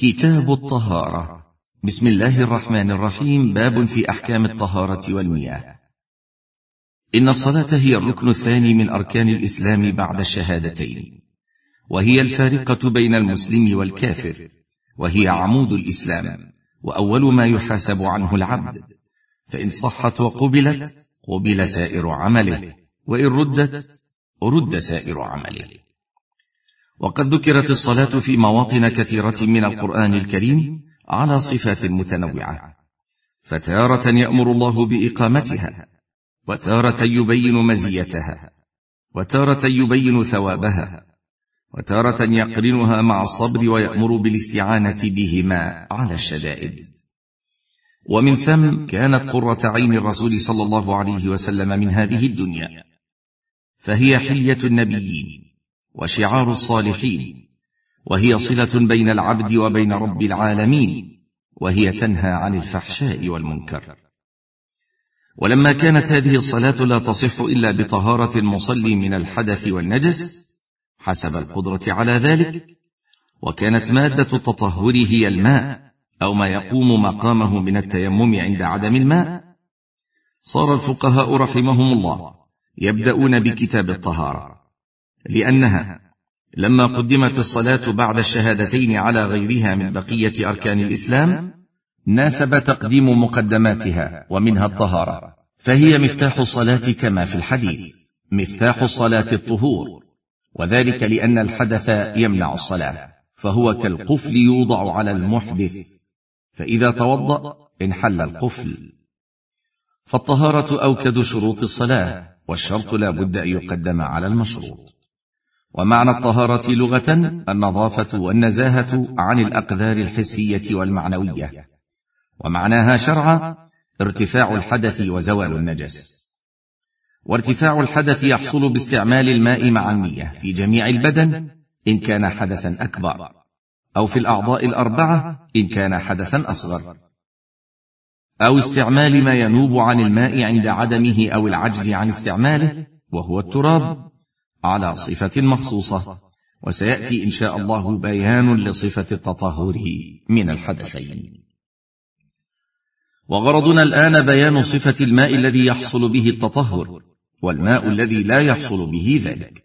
كتاب الطهارة. بسم الله الرحمن الرحيم. باب في أحكام الطهارة والمياه. إن الصلاة هي الركن الثاني من أركان الإسلام بعد الشهادتين. وهي الفارقة بين المسلم والكافر. وهي عمود الإسلام. وأول ما يحاسب عنه العبد. فإن صحت وقبلت قبل سائر عمله. وإن ردت رد سائر عمله. وقد ذكرت الصلاة في مواطن كثيرة من القرآن الكريم على صفات متنوعة. فتارة يأمر الله بإقامتها وتارة يبين مزيتها وتارة يبين ثوابها وتارة يقرنها مع الصبر ويأمر بالاستعانة بهما على الشدائد. ومن ثم كانت قرة عين الرسول صلى الله عليه وسلم من هذه الدنيا فهي حلية النبيين. وشعار الصالحين وهي صلة بين العبد وبين رب العالمين وهي تنهى عن الفحشاء والمنكر. ولما كانت هذه الصلاة لا تصح إلا بطهارة المصلي من الحدث والنجس حسب القدرة على ذلك وكانت مادة التطهر هي الماء أو ما يقوم مقامه من التيمم عند عدم الماء صار الفقهاء رحمهم الله يبدأون بكتاب الطهارة. لأنها لما قدمت الصلاة بعد الشهادتين على غيرها من بقية أركان الإسلام ناسب تقديم مقدماتها ومنها الطهارة فهي مفتاح الصلاة كما في الحديث مفتاح الصلاة الطهور وذلك لأن الحدث يمنع الصلاة فهو كالقفل يوضع على المحدث فإذا توضأ انحل القفل. فالطهارة أوكد شروط الصلاة والشرط لا بد أن يقدم على المشروط. ومعنى الطهارة لغة النظافة والنزاهة عن الاقدار الحسية والمعنوية. ومعناها شرعا ارتفاع الحدث وزوال النجس. وارتفاع الحدث يحصل باستعمال الماء مع المياه في جميع البدن إن كان حدثا أكبر أو في الأعضاء الأربعة إن كان حدثا أصغر. أو استعمال ما ينوب عن الماء عند عدمه أو العجز عن استعماله وهو التراب. على صفة مخصوصة. وسيأتي إن شاء الله بيان لصفة التطهر من الحدثين. وغرضنا الآن بيان صفة الماء الذي يحصل به التطهر والماء الذي لا يحصل به ذلك.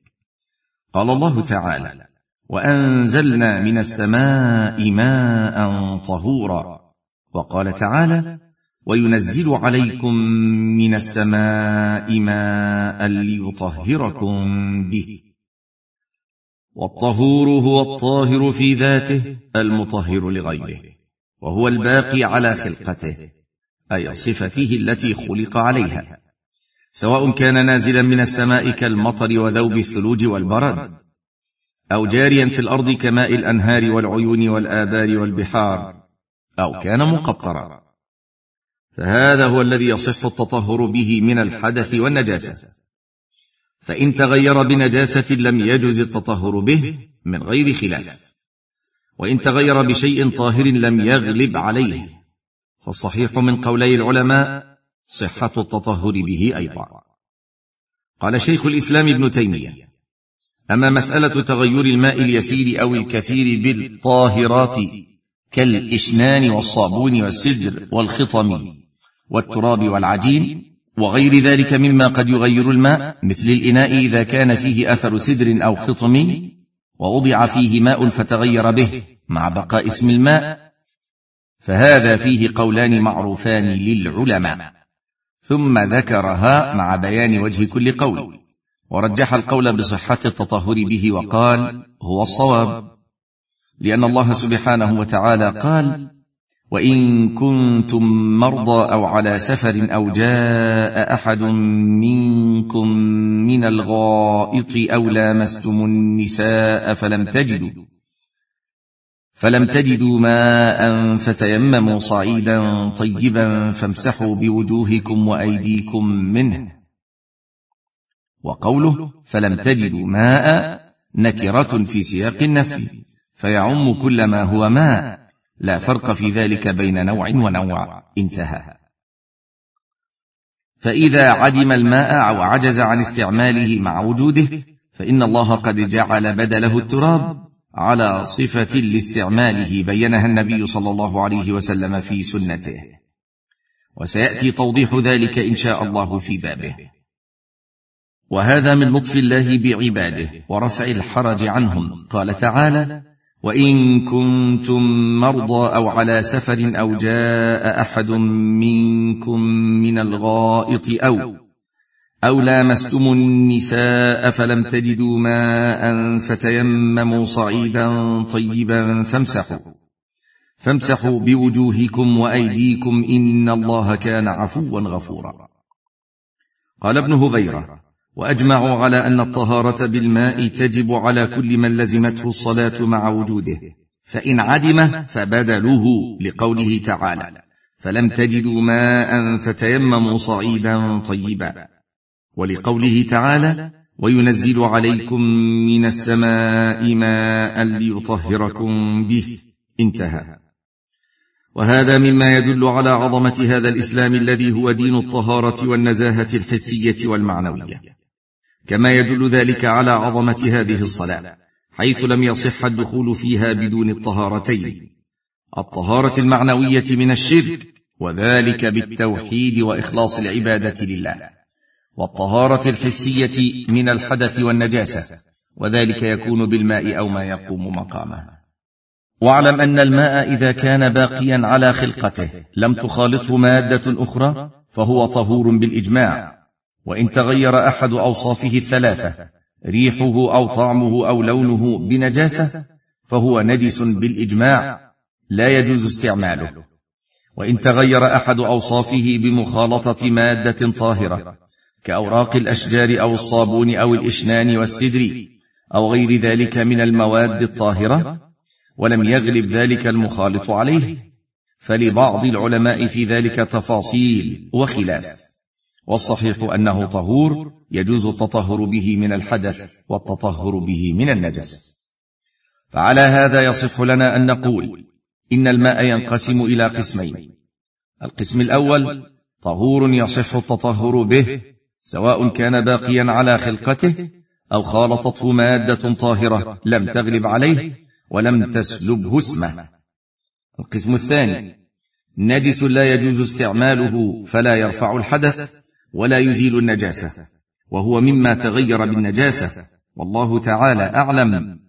قال الله تعالى وأنزلنا من السماء ماء طهورا. وقال تعالى وينزل عليكم من السماء ماء ليطهركم به. والطهور هو الطاهر في ذاته المطهر لغيره وهو الباقي على خلقته أي صفته التي خلق عليها. سواء كان نازلا من السماء كالمطر وذوب الثلوج والبرد أو جاريا في الأرض كماء الأنهار والعيون والآبار والبحار أو كان مقطرا. فهذا هو الذي يصح التطهر به من الحدث والنجاسة. فإن تغير بنجاسة لم يجز التطهر به من غير خلاف. وإن تغير بشيء طاهر لم يغلب عليه. فالصحيح من قولي العلماء صحة التطهر به أيضا. قال شيخ الإسلام ابن تيمية أما مسألة تغير الماء اليسير أو الكثير بالطاهرات كالإشنان والصابون والسدر والخطم والتراب والعجين وغير ذلك مما قد يغير الماء مثل الإناء إذا كان فيه أثر سدر أو خطم ووضع فيه ماء فتغير به مع بقاء اسم الماء. فهذا فيه قولان معروفان للعلماء. ثم ذكرها مع بيان وجه كل قول. ورجح القول بصحة التطهر به وقال هو الصواب. لأن الله سبحانه وتعالى قال وإن كنتم مرضى أو على سفر أو جاء أحد منكم من الغائط أو لامستم النساء فلم تجدوا فلم تجدوا ماء فتيمموا صعيدا طيبا فامسحوا بوجوهكم وأيديكم منه. وقوله فلم تجدوا ماء نكرة في سياق النفي فيعم كل ما هو ماء. لا فرق في ذلك بين نوع ونوع. انتهى. فإذا عدم الماء أو عجز عن استعماله مع وجوده فإن الله قد جعل بدله التراب على صفة لاستعماله بينها النبي صلى الله عليه وسلم في سنته. وسيأتي توضيح ذلك إن شاء الله في بابه. وهذا من لطف الله بعباده ورفع الحرج عنهم. قال تعالى وإن كنتم مرضى أو على سفر أو جاء أحد منكم من الغائط أو أو لامستم النساء فلم تجدوا ماء فتيمموا صعيدا طيبا فامسحوا فامسحوا بوجوهكم وأيديكم إن الله كان عفوا غفورا. قال ابن هبيرة وأجمعوا على أن الطهارة بالماء تجب على كل من لزمته الصلاة مع وجوده. فإن عدم فبدلوه لقوله تعالى. فلم تجدوا ماء فتيمموا صعيدا طيبا. ولقوله تعالى وينزل عليكم من السماء ماء ليطهركم به. انتهى. وهذا مما يدل على عظمة هذا الإسلام الذي هو دين الطهارة والنزاهة الحسية والمعنوية. كما يدل ذلك على عظمة هذه الصلاة حيث لم يصح الدخول فيها بدون الطهارتين. الطهارة المعنوية من الشرك وذلك بالتوحيد وإخلاص العبادة لله. والطهارة الحسية من الحدث والنجاسة وذلك يكون بالماء أو ما يقوم مقامه واعلم أن الماء إذا كان باقيا على خلقته لم تخالطه مادة أخرى فهو طهور بالإجماع. وإن تغير أحد أوصافه الثلاثة ريحه أو طعمه أو لونه بنجاسة فهو نجس بالإجماع لا يجوز استعماله. وإن تغير أحد أوصافه بمخالطة مادة طاهرة كأوراق الأشجار أو الصابون أو الإشنان والسدر أو غير ذلك من المواد الطاهرة ولم يغلب ذلك المخالط عليه فلبعض العلماء في ذلك تفاصيل وخلاف. والصحيح أنه طهور يجوز التطهر به من الحدث والتطهر به من النجس. فعلى هذا يصح لنا أن نقول إن الماء ينقسم إلى قسمين. القسم الأول طهور يصح التطهر به سواء كان باقيا على خلقته أو خالطته مادة طاهرة لم تغلب عليه ولم تسلبه اسمه. القسم الثاني نجس لا يجوز استعماله فلا يرفع الحدث ولا يزيل النجاسة وهو مما تغير بالنجاسة والله تعالى أعلم.